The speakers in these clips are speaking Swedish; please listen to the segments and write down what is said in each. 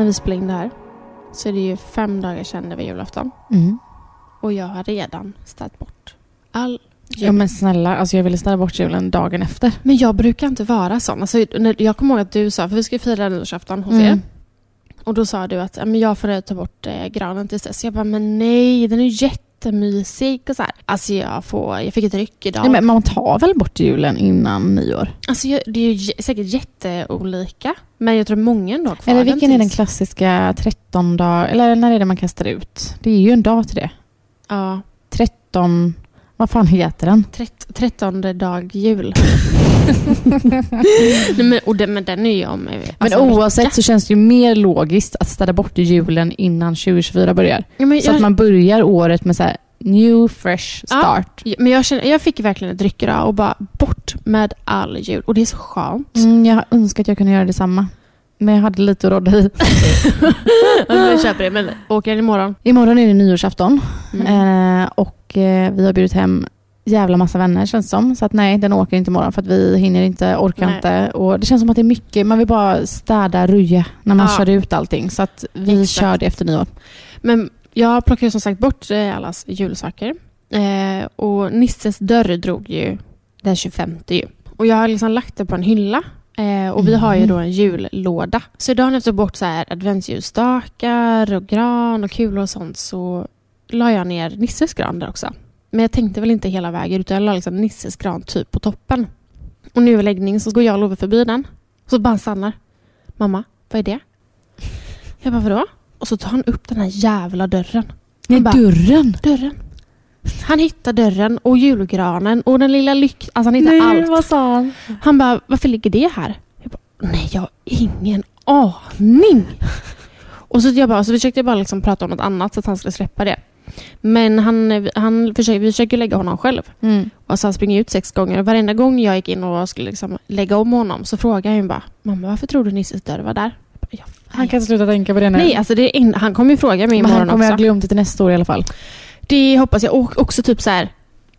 När vi spelar in det här så är det ju fem dagar sedan det var julafton. Mm. Och jag har redan städat bort all jul. Ja men snälla, alltså jag ville ställa bort julen dagen efter. Men jag brukar inte vara sån. Alltså, när, jag kommer ihåg att du sa, för vi ska fira nyårsafton hos Mm. er. Och då sa du att ja, men jag får ta bort eh, granen tills dess. Jag bara, men nej, den är ju jättemysig och så här. Alltså jag, får, jag fick ett ryck idag. Nej, men man tar väl bort julen innan nyår? Alltså jag, det är ju säkert jätteolika. Men jag tror många ändå kvar Eller vilken är den klassiska 13 dag eller när är det man kastar ut? Det är ju en dag till det. Ja, 13, vad fan heter den? trett, trettonde dag jul. nej, men, och den, men den är ju om... Men alltså, en oavsett vecka. så känns det ju mer logiskt att städa bort julen innan 2024 börjar. Ja, men Så jag, att man börjar året med så här new fresh start. Ja, Men jag, känner, jag fick verkligen ett ryck idag och bara bort med all jul. Och det är så skönt. Mm, jag önskar att jag kunde göra detsamma. Men jag hade lite att råda i. Ja, men jag köper det. Men åker den imorgon? Imorgon är det nyårsafton. Mm. Eh, och eh, vi har bjudit hem jävla massa vänner känns som. Så att nej, den åker inte imorgon för att vi hinner inte, orkar Nej. inte. Och det känns som att det är mycket, man vill bara städa, röja när man Ja. kör ut allting. Så att vi Exakt. kör det efter nyår. Men jag plockade ju som sagt bort eh, allas julsaker. Eh, och Nisses dörr drog ju den 25 ju. Och jag har liksom lagt det på en hylla. Eh, och vi har ju då en jullåda. Så idag när jag tog bort så här adventsljusstakar och gran och kulor och sånt så la jag ner Nisses gran där också. Men jag tänkte väl inte hela vägen utan jag la liksom Nisses gran typ på toppen. Och nu i läggning så går jag och Love förbi den. Så bara han stannar. Mamma, vad är det? Jag bara vadå? Och så tar han upp den här jävla dörren. Han bara, dörren! dörren. Han hittar dörren och julgranen och den lilla lyck... Alltså han hittar allt. vad sa han? Han bara, varför ligger det här? Jag bara, nej jag har ingen aning. Och så, jag bara, så försökte jag bara liksom prata om något annat så att han skulle släppa det. Men han, han försöker, vi försöker lägga honom själv. Mm. Och så han springer ut sex gånger. Och varenda gång jag gick in och skulle liksom lägga om honom så frågade han bara, mamma varför tror du Nisses dörr var där? Jag bara, "Jag Han kan sluta tänka på det nu. Nej, alltså det en, han kommer ju fråga mig Men han imorgon kommer också. ha glömt det till nästa år i alla fall. Det hoppas jag. Och också typ så här.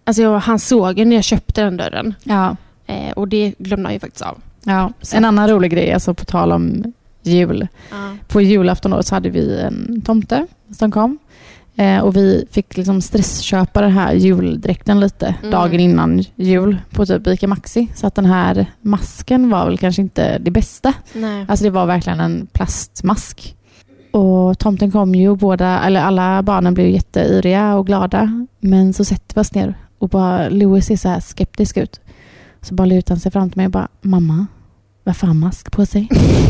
Alltså jag, han såg när jag köpte den dörren. Ja. Eh, och det glömde han ju faktiskt av. ja. Så. En annan rolig grej, alltså på tal om jul. På julafton då så hade vi en tomte som kom. Eh, och vi fick liksom stressköpa den här juldräkten lite Mm. dagen innan jul på typ Ica Maxi. Så att den här masken var väl kanske inte det bästa. Nej. Alltså det var verkligen en plastmask. Och tomten kom ju och båda, eller alla barnen blev jätteyriga och glada. Men så sätter vi oss ner och bara, Louis ser så här skeptisk ut. Så bara lutar han sig fram till mig och bara, mamma, varför har han mask på sig?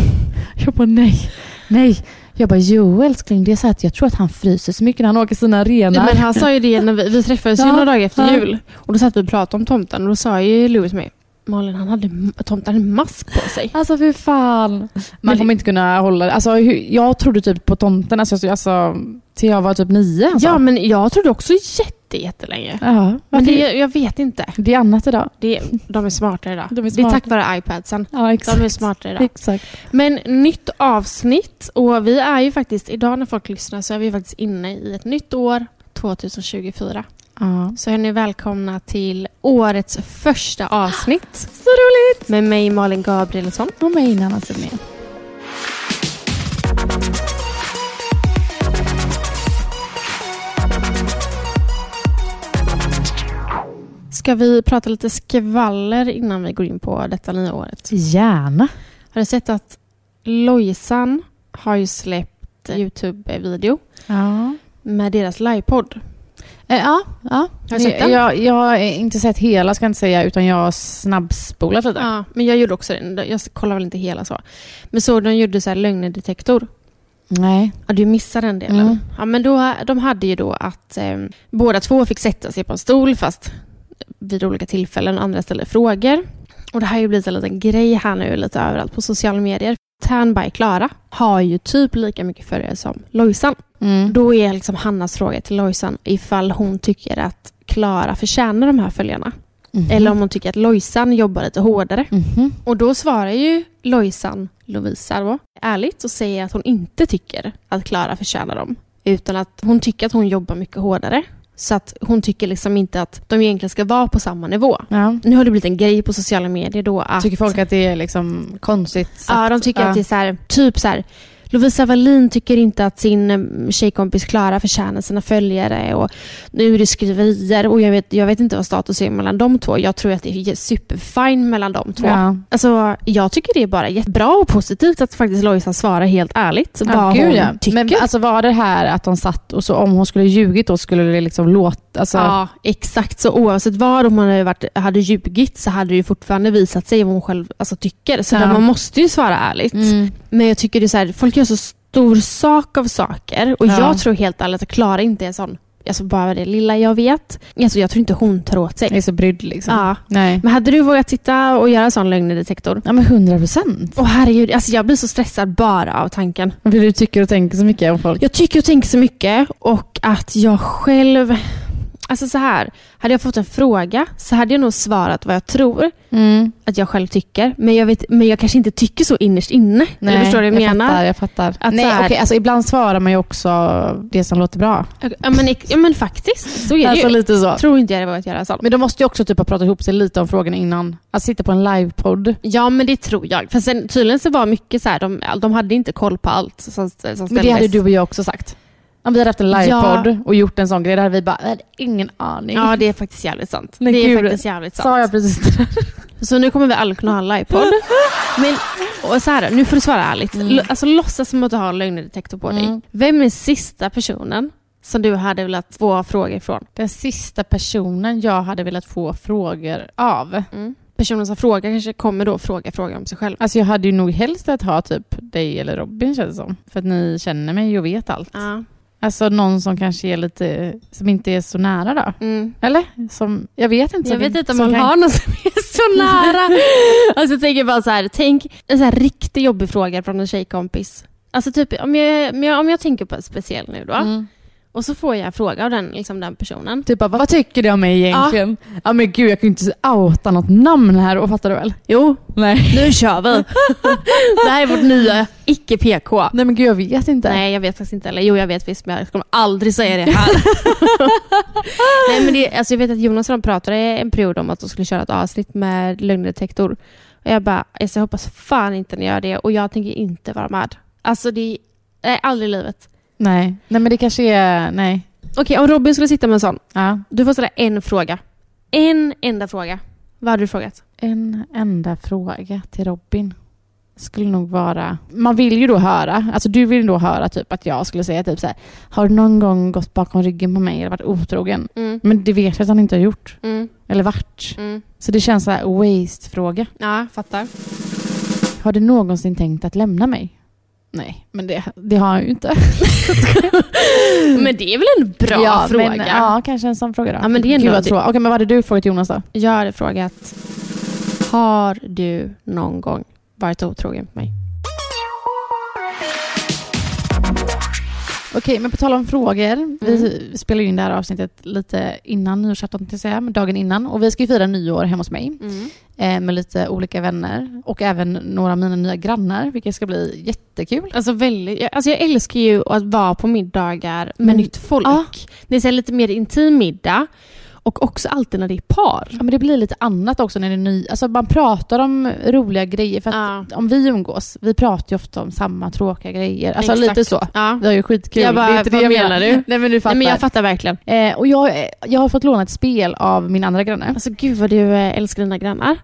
jag bara, nej, nej. Jag bara, jo älskling, det är så att jag tror att han fryser så mycket när han åker sina renar. Men han sa ju det när vi, vi träffades ju Ja, några dagar efter ja. jul. Och då satt vi och pratade om tomten och då sa ju Louis till mig Malin, han hade, tomten hade mask på sig. Alltså fy fan. Man kommer inte kunna hålla det. Alltså, jag trodde typ på tomten alltså, alltså, till jag var typ nio. Alltså. Ja, men jag trodde också jätte, jättelänge. Ja, Men det, jag vet inte. det är annat idag. Det, de är smartare idag. De är Det är tack vare iPadsen. Ja, De är smartare idag. Exakt. Men nytt avsnitt och vi är ju faktiskt, idag när folk lyssnar så är vi faktiskt inne i ett nytt år, 2024. Ja. Så är ni välkomna till årets första avsnitt Så roligt! med mig Malin Gabrielsson. Och mig Nanna Semén. Ska vi prata lite skvaller innan vi går in på detta nya året? Gärna. Har du sett att Lojsan har ju släppt Youtube-video Ja. med deras livepodd? Eh, ja, ja. Har du sett den? Jag, jag har inte sett hela ska jag inte säga, utan jag har snabbspolat lite. Ja, men jag gjorde också det. Jag kollar väl inte hela så. Men så de gjorde så här lögndetektor. Nej. Ja, du missade den delen. Mm. Ja, men då, de hade ju då att eh, båda två fick sätta sig på en stol fast vid olika tillfällen och andra ställde frågor. Och det här har ju blivit en liten grej här nu lite överallt på sociala medier. Tan by Klara har ju typ lika mycket följare som Lojsan. Mm. Då är liksom Hannas fråga till Lojsan ifall hon tycker att Klara förtjänar de här följarna. Mhm. Eller om hon tycker att Lojsan jobbar lite hårdare. Mhm. Och då svarar ju Lojsan Lovisa då, ärligt och säger att hon inte tycker att Klara förtjänar dem. Utan att hon tycker att hon jobbar mycket hårdare. Så att hon tycker liksom inte att de egentligen ska vara på samma nivå. Ja. Nu har det blivit en grej på sociala medier då att... Tycker folk att det är liksom konstigt? Ja, de tycker att det är så här, typ så här. Lovisa Wallin tycker inte att sin eh, tjejkompis Klara förtjänar sina följare och nu är det skriverier och jag vet, jag vet inte vad status är mellan de två. Jag tror att det är superfine mellan de två. Ja. Alltså, jag tycker det är bara jättebra och positivt att faktiskt Lojsan svarar helt ärligt Ja, vad gud, hon ja. tycker. Men alltså var det här att de satt och så om hon skulle ljugit då skulle det liksom låta... Alltså, Ja, exakt. Så oavsett vad om hon hade, varit, hade ljugit så hade det ju fortfarande visat sig vad hon själv alltså, tycker. Så Ja. man måste ju svara ärligt. Mm. Men jag tycker det är så här, folk gör så stor sak av saker och Ja. jag tror helt ärligt att Klara inte är sån. Alltså bara det lilla jag vet. Alltså, jag tror inte hon tar åt Jag är sig. så brydd liksom. Ja. Nej. Men hade du vågat sitta och göra sån lögndetektor? Ja men hundra procent. Åh herregud, alltså jag blir så stressad bara av tanken. För du tycker och tänker så mycket om folk. Jag tycker och tänker så mycket och att jag själv... Alltså så här, hade jag fått en fråga så hade jag nog svarat vad jag tror Mm. att jag själv tycker. Men jag, vet, men jag kanske inte tycker så innerst inne. Nej, Eller förstår du vad jag, menar? Fattar, jag fattar. Att Nej, så här- okej, alltså ibland svarar man ju också det som låter bra. Ja men, ja men faktiskt, så är det Alltså ju. lite så. Jag tror inte jag hade vågat göra sånt. Men de måste ju också typ ha pratat ihop sig lite om frågorna innan. Att sitta på en livepodd. Ja men det tror jag. För sen, tydligen så var mycket så här, de, de hade inte koll på allt som, som ställdes. Men det hade du och jag också sagt. Om vi hade haft en livepodd och gjort en sån grej, då hade vi bara, "Jag hade ingen aning. Ja det är faktiskt jävligt sant. Men det är gud, faktiskt jävligt sant. Sa jag precis det? Så nu kommer vi aldrig kunna ha en livepodd. Men och så här, nu får du svara ärligt. Mm. Alltså låtsas som att du har en lögndetektor på dig. Mm. Vem är sista personen som du hade velat få frågor ifrån? Den sista personen jag hade velat få frågor av. Mm. Personen som frågar kanske kommer då fråga frågor om sig själv. Alltså jag hade ju nog helst att ha typ dig eller Robin känns det som. För att ni känner mig och vet allt. Ja. Alltså någon som kanske är lite, som inte är så nära då. Mm. Eller? Som, jag vet inte. Jag vet inte om man kan- har någon som är så nära. alltså jag tänker bara så här, tänk en så här riktigt jobbig fråga från en tjejkompis. Alltså typ om jag, om jag, om jag tänker på en speciell nu då. Mm. Och så får jag en fråga av den, liksom den personen. Typ bara, vad tycker du om mig egentligen? Ja. men gud, jag kan ju inte outa något namn här och fattar du väl? Jo, Nej. nu kör vi. det här är vårt nya icke-PK. Nej men gud, jag vet inte. Nej, jag vet faktiskt inte. Eller jo, jag vet visst, men jag kommer aldrig säga det här. Nej, men det, alltså, jag vet att Jonas och de pratade en period om att de skulle köra ett avsnitt med lögndetektor. Och jag bara, alltså, jag hoppas fan inte ni gör det. Och jag tänker inte vara med. Alltså, det är aldrig i livet. Nej. Nej men det kanske är, nej. Okej, om Robin skulle sitta med en sån. Ja. Du får ställa en fråga. En enda fråga. Vad hade du frågat? En enda fråga till Robin skulle nog vara... Man vill ju då höra, alltså du vill då höra typ att jag skulle säga typ så här, har du någon gång gått bakom ryggen på mig eller varit otrogen? Mm. Men det vet jag att han inte har gjort. Mm. Eller varit. Mm. Så det känns så här waste-fråga. Ja, fattar. Har du någonsin tänkt att lämna mig? Nej, men det, det har jag ju inte. Men det är väl en bra ja, fråga? Men, ja, kanske en sån fråga då. Ja, men det är Gud, vad. Okej, men vad hade du frågat Jonas då? Jag hade frågat, har du någon gång varit otrogen på mig? Okej, men på tal om frågor. Mm. Vi spelar in det här avsnittet lite innan nyårsafton, dagen innan. Och vi ska ju fira nyår hemma hos mig eh, med lite olika vänner och även några av mina nya grannar, vilket ska bli jättekul. Alltså, väldigt, jag- alltså jag älskar ju att vara på middagar med Mm. nytt folk. Ja. Det är lite mer intim middag. Och också alltid när det är par. Ja, men det blir lite annat också när det är ny. Alltså man pratar om roliga grejer. För att Ja. om vi umgås, vi pratar ju ofta om samma tråkiga grejer. Alltså Exakt. lite så. Ja. Vi har ju skitkul. Jag bara, det är inte det vad jag menar du? Nej men du fattar. Nej, men jag fattar verkligen. eh, och jag, jag har fått låna ett spel av min andra granne. Alltså gud vad du eh, älskar dina grannar.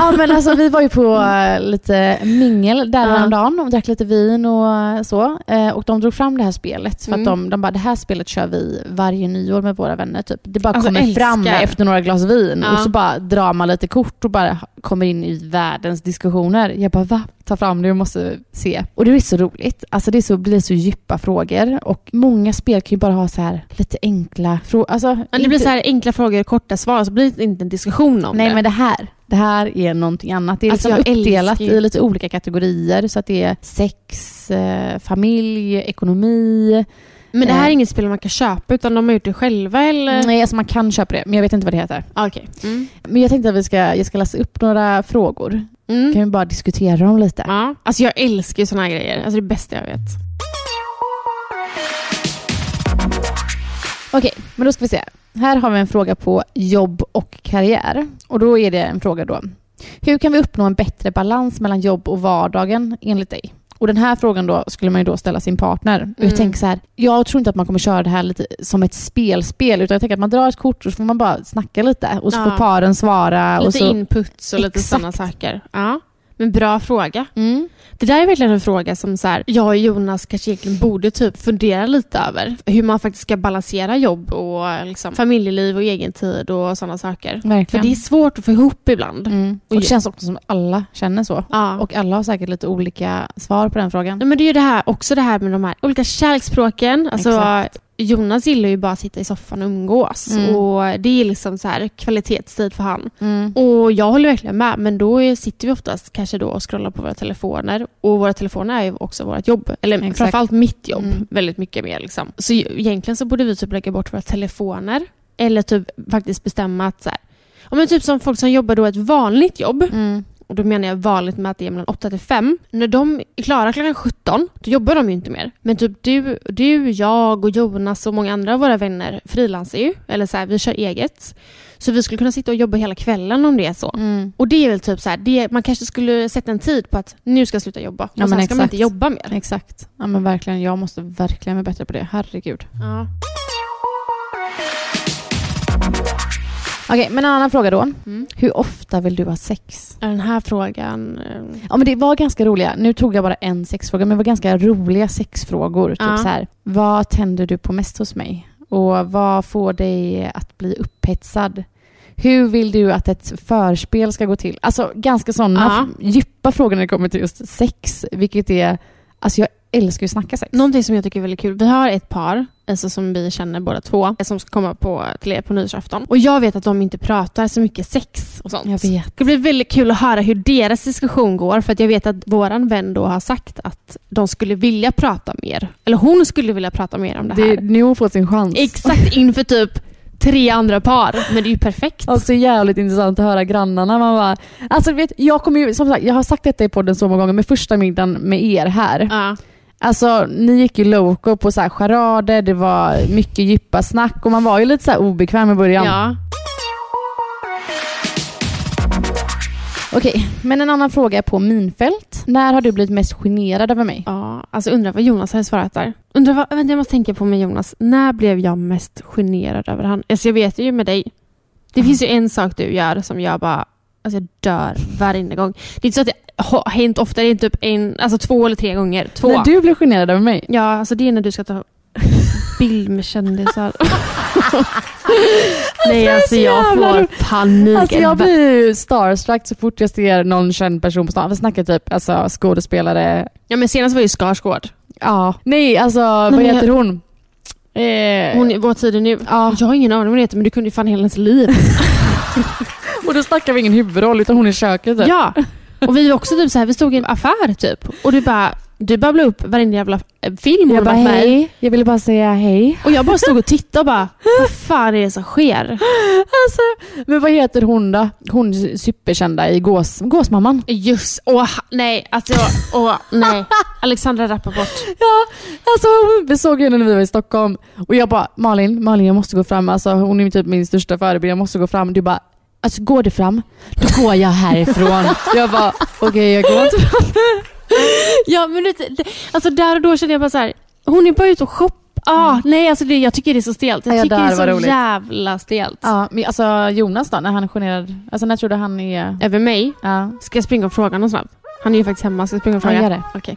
Ja men alltså vi var ju på eh, lite mingel där häromdagen och drack lite vin och så. Eh, och de drog fram det här spelet för att Mm. de, de bara det här spelet kör vi varje nyår med våra vänner typ. Det bara Alltså, kommer älskar. fram efter några glas vin och så bara drar man lite kort och bara kommer in i världens diskussioner. Jag bara va? Ta fram det, jag måste se. Och det är så roligt. Alltså det så, blir så djupa frågor och många spel kan ju bara ha så här lite enkla frågor. Alltså, Men det blir inte- så här enkla frågor, korta svar, så blir det inte en diskussion om Nej det. men det här, det här är någonting annat. Det är Alltså, liksom uppdelat i lite olika kategorier. Så att det är sex, eh, familj, ekonomi. Men det här Eh. är inget spel man kan köpa utan de har gjort det själva eller? Nej, alltså man kan köpa det, men jag vet inte vad det heter. Ah, Okej. Mm. Men jag tänkte att vi ska, jag ska läsa upp några frågor. Mm. Kan vi bara diskutera dem lite? Ja. Alltså jag älskar ju såna här grejer. Alltså det bästa jag vet. Okej, men då ska vi se. Här har vi en fråga på jobb och karriär. Och då är det en fråga då. Hur kan vi uppnå en bättre balans mellan jobb och vardagen enligt dig? Och den här frågan då skulle man ju då ställa sin partner. Och jag Mm. tänker så här, jag tror inte att man kommer köra det här lite som ett spelspel, utan jag tänker att man drar ett kort och så får man bara snacka lite och så Ja. får paren svara. och Lite så... inputs och lite sådana saker. Ja. Men bra fråga. Mm. Det där är verkligen en fråga som så här, jag och Jonas kanske egentligen borde typ fundera lite över. Hur man faktiskt ska balansera jobb och liksom, familjeliv och egen tid och sådana saker. För Verkligen. det är svårt att få ihop ibland. Mm. Och det känns också som att alla känner så. Ja. Och alla har säkert lite olika svar på den frågan. Nej, men det är ju det här, också det här med de här olika kärleksspråken. Alltså, Exakt. Jonas gillar ju bara att sitta i soffan och umgås. Mm. Och det är liksom så här kvalitetstid för han. Mm. Och jag håller verkligen med, men då sitter vi oftast kanske då och scrollar på våra telefoner. Och våra telefoner är ju också vårt jobb. Eller Exakt. framförallt mitt jobb, Mm. väldigt mycket mer. Liksom. Så egentligen så borde vi typ lägga bort våra telefoner. Eller typ faktiskt bestämma att så här, men typ som folk som jobbar då ett vanligt jobb. Mm. Och då menar jag vanligt med att det är mellan 8 till 5. När de är klara klockan 17, då jobbar de ju inte mer. Men typ du, du jag och Jonas och många andra av våra vänner frilansar ju. Eller så här, vi kör eget. Så vi skulle kunna sitta och jobba hela kvällen om det är så. Mm. Och det är väl typ så här, det, man kanske skulle sätta en tid på att nu ska jag sluta jobba. Och Ja, sen ska man inte jobba mer. Exakt. Ja men verkligen, jag måste verkligen bli bättre på det. Herregud. Ja. Okej, men en annan fråga då. Mm. Hur ofta vill du ha sex? Den här frågan... eh, Ja men det var ganska roliga. Nu tog jag bara en sexfråga, men det var ganska roliga sexfrågor. Typ Ja. så här. Vad tänder du på mest hos mig? Och vad får dig att bli upphetsad? Hur vill du att ett förspel ska gå till? Alltså ganska sådana Ja. djupa frågor när det kommer till just sex. Vilket är... Alltså jag älskar ju att snacka sex. Någonting som jag tycker är väldigt kul. Vi har ett par alltså som vi känner båda två som ska komma på, till er på nyårsafton. Och jag vet att de inte pratar så mycket sex och sånt. Jag vet. Det blir väldigt kul att höra hur deras diskussion går för att jag vet att våran vän då har sagt att de skulle vilja prata mer. Eller hon skulle vilja prata mer om det här. Det, nu har hon fått sin chans. Exakt inför typ tre andra par. Men det är ju perfekt. Alltså jävligt intressant att höra grannarna. Man bara, alltså vet, jag kommer ju, som sagt, jag har sagt detta i podden så många gånger, med första middagen med er här. Ja. Alltså ni gick ju loco på så här charader, det var mycket djupa snack och man var ju lite så obekväm i början. ja. Okej, men en annan fråga är på minfält. När har du blivit mest generad över mig? Ja, alltså undrar vad Jonas hade svarat där. Undrar vad, vänta, jag måste tänka på med Jonas. När blev jag mest generad över han? Alltså jag vet ju med dig. Det finns ju en sak du gör som jag bara, alltså jag dör varje gång. Det är inte så att det har hänt ofta, det är typ en, alltså två eller tre gånger. Två. När du blev generad över mig? Ja, alltså det är när du ska ta bild med kändisar. Nej, alltså jag jävla får panik. Alltså jag blir ju starstruck så fort jag ser någon känd person på stan. Vi snackar typ alltså, skådespelare. Ja, men senast var ju Skarsgård. Ja. Nej, alltså vad men jag- heter hon? Eh, Hon är vår tid nu. Ja. Jag har ingen aning vad hon heter, men du kunde ju fan hela hennes liv. och då snackar vi ingen huvudroll utan hon är i köket typ. Ja, och vi var också typ så här, vi stod i en affär typ och du bara du babblade upp varenda jävla eh, film Jag bara hej, jag ville bara säga hej. Och jag bara stod och tittade och bara, vad fan är det som sker? Alltså, men vad heter hon då? Hon superkända i Gås, Gåsmamman. Just, åh nej, alltså jag, åh nej. Alexandra Rappaport. Ja, alltså vi såg henne när vi var i Stockholm och jag bara Malin, Malin jag måste gå fram. Alltså hon är typ min största förebild, jag måste gå fram. Du bara, alltså går du fram, då går jag härifrån. jag bara, okej jag går inte fram. Ja men det, det, alltså där och då kände jag bara så här, hon är bara ute och shoppar. Ah, Nej, alltså det, jag tycker det är så stelt. Jag Ja, tycker det är så roligt. jävla stelt. Ja, men alltså Jonas då, när han är generad, alltså när tror du han är... Över mig. Ja, Ska jag springa och fråga honom snabbt? Han är ju faktiskt hemma, ska jag springa och ja fråga? gör det. Okej.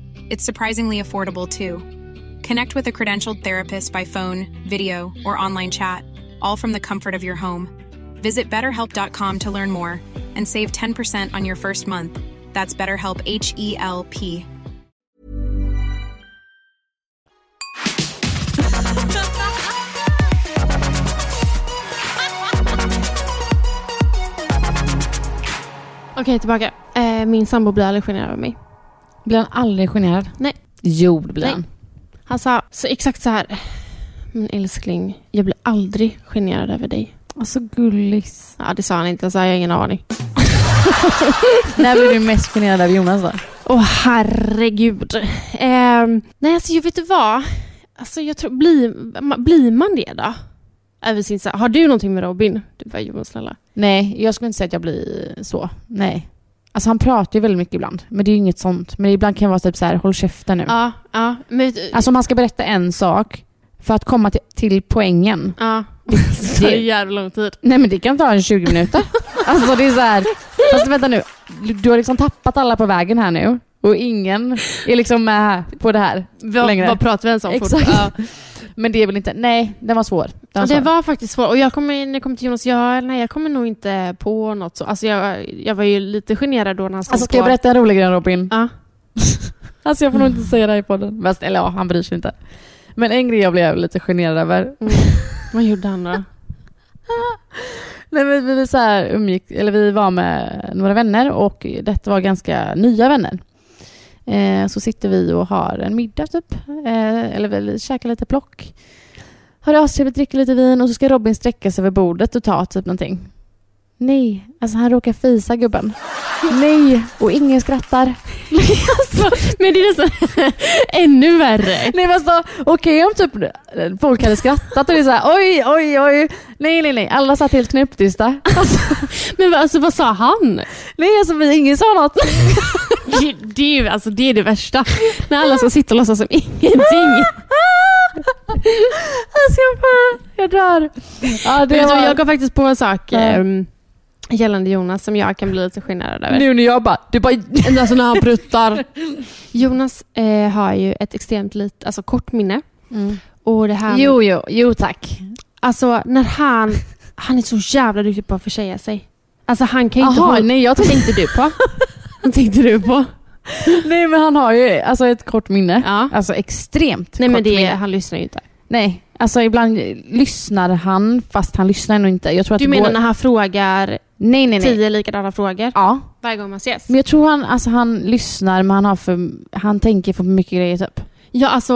It's surprisingly affordable too. Connect with a credentialed therapist by phone, video, or online chat, all from the comfort of your home. Visit betterhelp.com to learn more and save 10% on your first month. That's BetterHelp H E L P. Okej, tillbaka. Eh, min sambo blir aldrig generad över mig. Blir han aldrig generad? Nej. Jo, det blir Nej. han. Han sa så exakt så här. Men älskling, jag blir aldrig generad över dig. Alltså gullis. Ja, det sa han inte, så jag har ingen aning. När blir du mest generad av Jonas då? Åh herregud. Ehm, nej, alltså jag vet du vad? Alltså jag tror, blir, blir man det då? Över sin, har du någonting med Robin? Du bara, Jonas snälla. Nej, jag skulle inte säga att jag blir så. Nej. Alltså han pratar ju väldigt mycket ibland, men det är ju inget sånt. Men ibland kan det vara typ så här, håll käften nu. Ja, ja. Men, Alltså om man ska berätta en sak, för att komma till, till poängen. ja. Det tar ju jävla lång tid. Nej men det kan ta en 20 minuter. alltså det är så här, fast vänta nu. Du har liksom tappat alla på vägen här nu. Och ingen är liksom med på det här Vad, längre. vad pratar vi ens om? Exakt. Ja. Men det är väl inte, nej den var svår. Den var svår. det var faktiskt svårt. Och jag kommer, när jag kom till Jonas, jag, nej, jag kommer nog inte på något så. Alltså jag, jag var ju lite generad då när han stod Alltså ska jag berätta en rolig grej Robin? Ja. Alltså jag får nog inte säga det här i podden. Fast, eller ja, han bryr sig inte. Men en grej jag blev lite generad över. Mm. Vad gjorde han då? Nej, men vi, vi, så här umgick, eller vi var med några vänner och detta var ganska nya vänner. Eh, så sitter vi och har en middag typ. Eh, eller vi käkar lite plock. Har det astrevligt, dricker lite vin och så ska Robin sträcka sig över bordet och ta typ någonting. Nej, alltså han råkar fisa gubben. Nej, och ingen skrattar. alltså, Men det är nästan ännu värre. Nej men alltså, okej om typ folk hade skrattat och det är såhär oj, oj, oj. Nej, nej, nej. Alla satt helt knäpptysta. Alltså, Men alltså, vad sa han? nej, alltså vi, ingen sa något. Det, det, är alltså, det är det värsta. När alla ska sitta och låtsas som ingenting. alltså jag bara, jag dör. Ja, det var... jag kom faktiskt på en sak Ja. Gällande Jonas som jag kan bli lite generad över. Nu när jag bara, du bara... Alltså när han pruttar. Jonas eh, har ju ett extremt lit, alltså kort minne. Och det här, Jo, jo, jo tack. Alltså när han, han är så jävla duktig på att försäga sig. Alltså han kan ju inte hålla... nej jag tänkte du på? Vad tänkte du på? Nej men han har ju alltså ett kort minne. Ja. Alltså extremt Nej kort men det, minne. han lyssnar ju inte. Nej, alltså ibland lyssnar han fast han lyssnar nog inte. Jag tror att Du menar går... när han frågar Nej, nej, nej. tio likadana frågor Ja, varje gång man ses? men jag tror han, alltså, han lyssnar men han, har för, han tänker för mycket grejer typ. Ja alltså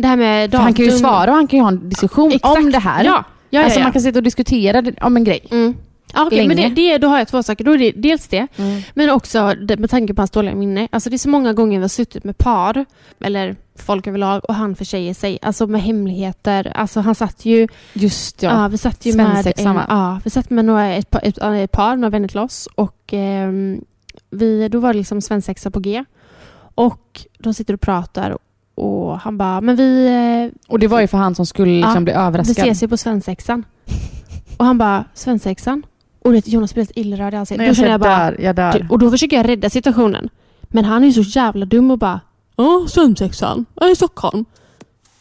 det här med datum. han kan ju svara och han kan ju ha en diskussion Exakt. om det här. Ja, ja, ja, alltså ja. man kan sitta och diskutera om en grej. Mm. Ja, okej, men det, det, då har jag två saker. Då är det dels det, men också det, med tanke på hans dåliga minne. Alltså det är så många gånger vi har suttit med par, eller folk överlag, och han försäger sig. Alltså med hemligheter. Alltså han satt ju... Just Ja, ja. vi satt ju med... En, va? ja, vi satt med några, ett, par- ett, ett par, några vänner till oss. Och ehm, vi, då var det liksom svensexa på G. Och de sitter och pratar och han bara, men vi, eh, Och det var ju för han som skulle liksom Ja, bli vi överraskad. ses ju på svensexan. Och han bara, svensexan? Och det, Jonas blir lite illrörd i ansiktet. Nej, Då jag, känner jag bara, dör. Jag dör. och då försöker jag rädda situationen. Men han är så jävla dum och bara, ja, svensexan, jag är i Stockholm.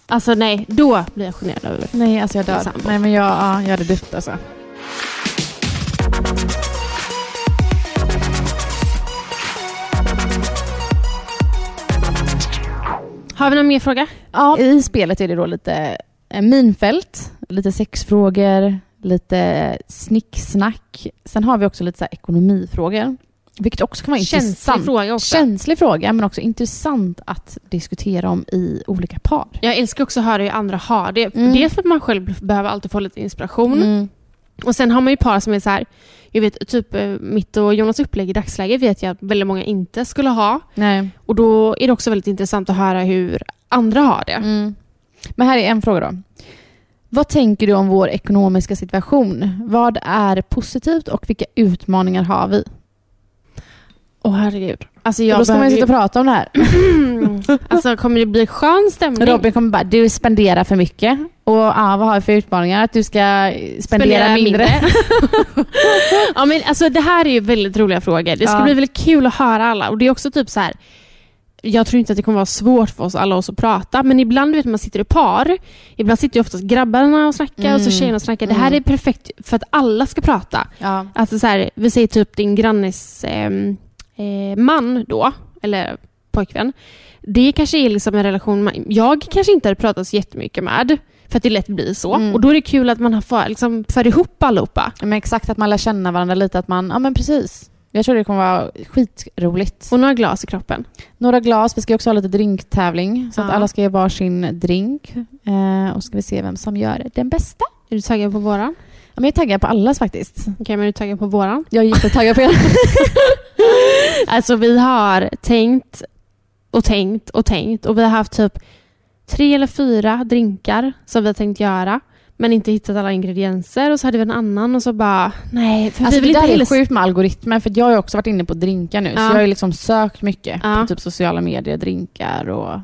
Alltså nej, då blir jag generad över. Nej, alltså jag dör. Nej, men jag, ja, jag hade dött alltså. Har vi någon mer fråga? Ja. I spelet är det då lite eh, minfält, lite sexfrågor, lite snicksnack. Sen har vi också lite så ekonomifrågor. Vilket också kan vara Känslig intressant. fråga också. Känslig fråga, men också intressant att diskutera om i olika par. Jag älskar också att höra hur andra har det. Mm. Dels för att man själv behöver alltid få lite inspiration. Mm. Och sen har man ju par som är så här, jag vet typ eh, mitt och Jonas upplägg i dagsläget vet jag att väldigt många inte skulle ha. Nej. Och då är det också väldigt intressant att höra hur andra har det. Mm. Men här är en fråga då. Vad tänker du om vår ekonomiska situation? Vad är positivt och vilka utmaningar har vi? Åh herregud. Alltså Och jag då ska man ju sitta och prata om det här. alltså kommer det bli skön stämning? Robin kommer bara, du spenderar för mycket. Och ja, vad har vi för utmaningar? Att du ska spendera, mindre. ja, men alltså, det här är ju väldigt roliga frågor. Det ska Ja. bli väldigt kul att höra alla. Och det är också typ så här. Jag tror inte att det kommer vara svårt för oss alla oss att prata, men ibland vet man sitter i par. Ibland sitter ju oftast grabbarna och snackar och så Mm. tjejerna och snackar. Det här Mm. är perfekt för att alla ska prata. Ja. Alltså så här, vi säger typ din grannes ehm, eh, man då, eller pojkvän. Det kanske är liksom en relation man, jag kanske inte hade pratat så jättemycket med. För att det lätt blir så. Mm. Och då är det kul att man har för, liksom, för ihop allihopa. Men exakt att man lär känna varandra lite. Att man, ja men precis. Jag tror det kommer vara skitroligt. Och några glas i kroppen. Några glas. Vi ska också ha lite drinktävling. Så att Ja. alla ska ge varsin drink. Eh, och ska vi se vem som gör den bästa. Är du taggad på våran? Ja, men jag är taggad på allas faktiskt. Okej, men är du taggad på våran? Jag är jättetaggad på er. Alltså vi har tänkt och tänkt och tänkt och vi har haft typ tre eller fyra drinkar som vi har tänkt göra. Men inte hittat alla ingredienser och så hade vi en annan och så bara nej. För Alltså vi det vill där inte är sjukt med algoritmen för jag har också varit inne på drinkar nu. Så Ja. jag har ju liksom sökt mycket Ja. på typ sociala medier, drinkar och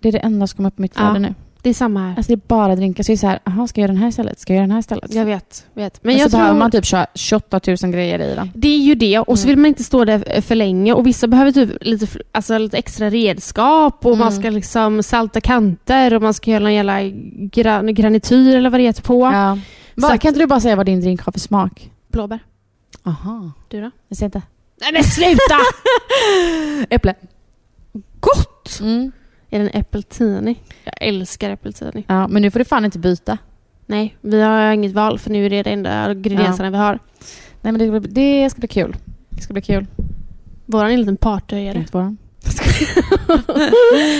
det är det enda som kommer upp på mitt Ja. flöde nu. Det är samma här. Alltså det är bara drinkar. Så det är så här, aha, ska jag göra den här istället? Ska jag göra den här istället? Jag vet. vet. Men Men jag så behöver tror... man typ köra 28 000 grejer i den. Det är ju det och så Mm. vill man inte stå där för länge och vissa behöver typ lite, alltså lite extra redskap och man Mm. ska liksom salta kanter och man ska göra en jävla gran, granityr eller vad det heter på. Ja. Så att- kan inte du bara säga vad din drink har för smak? Blåbär. Aha. Du då? Jag ser inte. Nej men sluta! Äpple. Gott! Mm. Är det en äppeltini? Jag älskar äppeltini. Ja, men nu får du fan inte byta. Nej, vi har inget val för nu är det de enda ingredienserna vi har. Nej men det, ska bli- det ska bli kul. Det ska bli kul. Våran är en liten partyhöjare. Inte våran.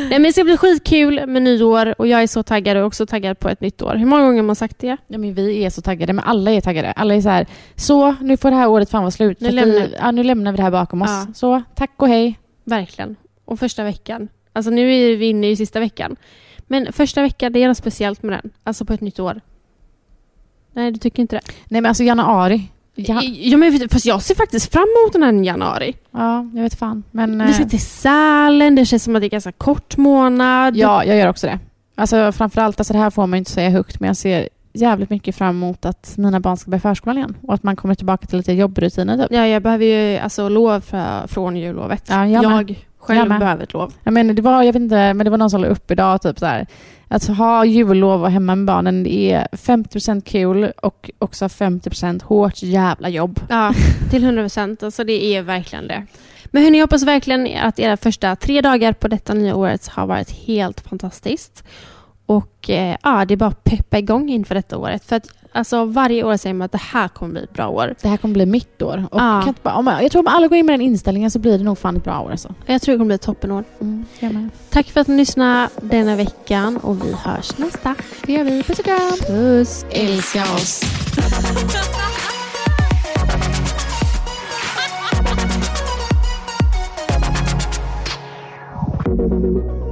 Nej men det ska bli skitkul med nyår och jag är så taggad och också taggad på ett nytt år. Hur många gånger har man sagt det? Ja, men vi är så taggade, men alla är taggade. Alla är så här, så nu får det här året fan vara slut. Nu lämnar vi, vi. ja, nu lämnar vi det här bakom oss. Ja. Så tack och hej. Verkligen. Och första veckan. Alltså nu är vi inne i sista veckan. Men första veckan, det är något speciellt med den. Alltså på ett nytt år. Nej, du tycker inte det? Nej men alltså januari. Ja, Ja, men, fast jag ser faktiskt fram emot den här januari. ja jag vet fan. Men Vi ska eh, till Sälen, det känns som att det är ganska kort månad. ja, jag gör också det. Alltså framförallt, alltså det här får man ju inte säga högt, men jag ser jävligt mycket fram emot att mina barn ska börja förskolan igen. Och att man kommer tillbaka till lite jobbrutiner typ. Ja, jag behöver ju alltså lov för, från jullovet. Ja, jag jag själv med. behöver ett lov. Jag menar, det var, jag vet inte, men det var någon som la upp idag typ så här. Att ha jullov och hemma med barnen, det är 50% kul och också 50% hårt jävla jobb. Ja, till 100 procent. Alltså det är verkligen det. Men hörni, jag hoppas verkligen att era första tre dagar på detta nya året har varit helt fantastiskt. Och eh, ja, det är bara att peppa igång inför detta året. För att alltså, varje år säger man att det här kommer bli ett bra år. Det här kommer bli mitt år. Och Ja. kan inte bara, om jag, jag tror om alla går in med den inställningen så blir det nog fan ett bra år alltså. Jag tror det kommer bli ett toppenår. Mm, med. Tack för att ni lyssnade denna veckan och vi hörs nästa. Det gör vi. Puss och kram! Puss! Älska oss! Ever